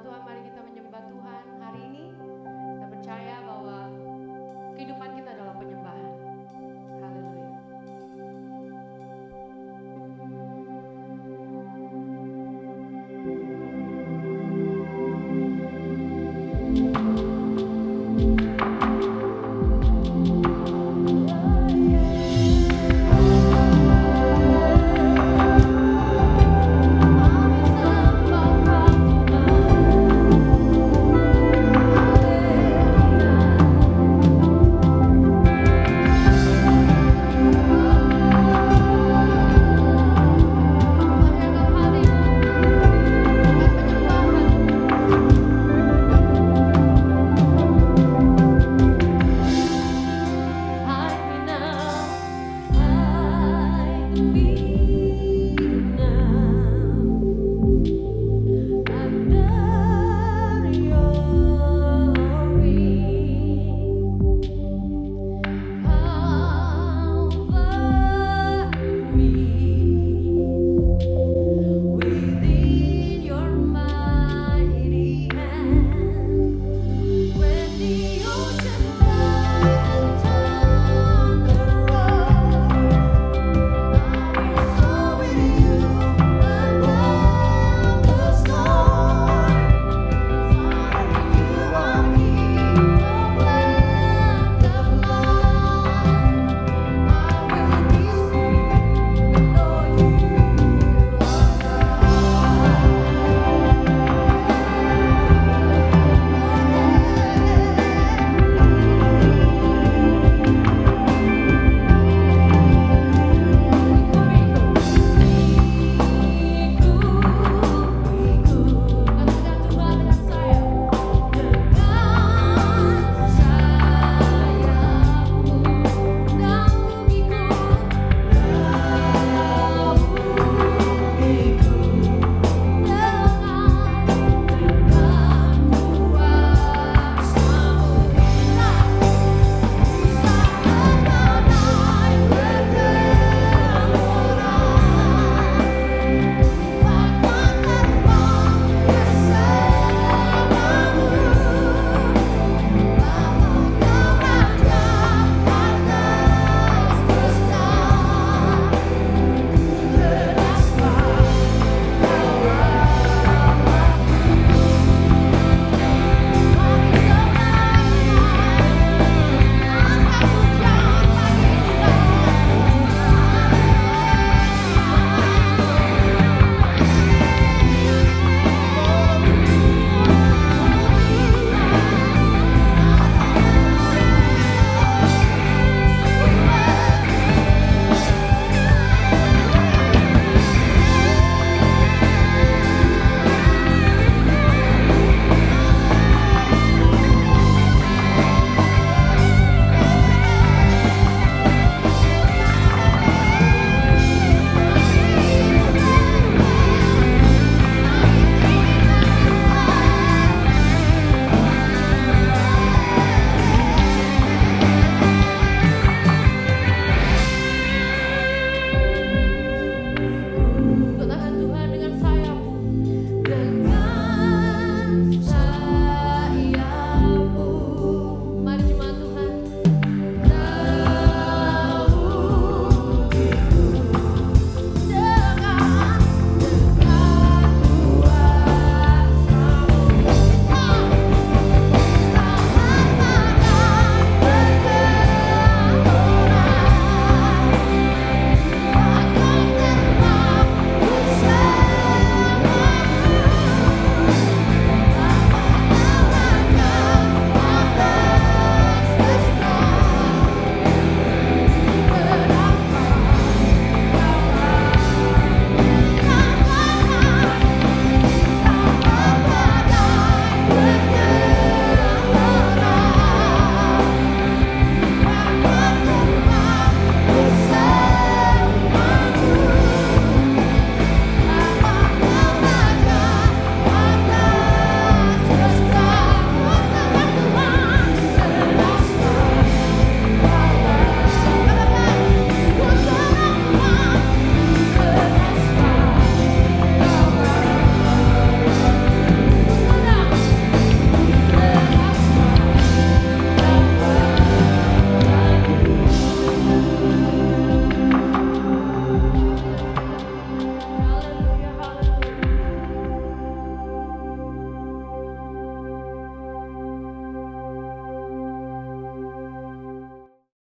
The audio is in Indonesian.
Tuhan, mari kita menyembah Tuhan hari ini. Kita percaya bahwa kehidupan kita adalah penyembahan.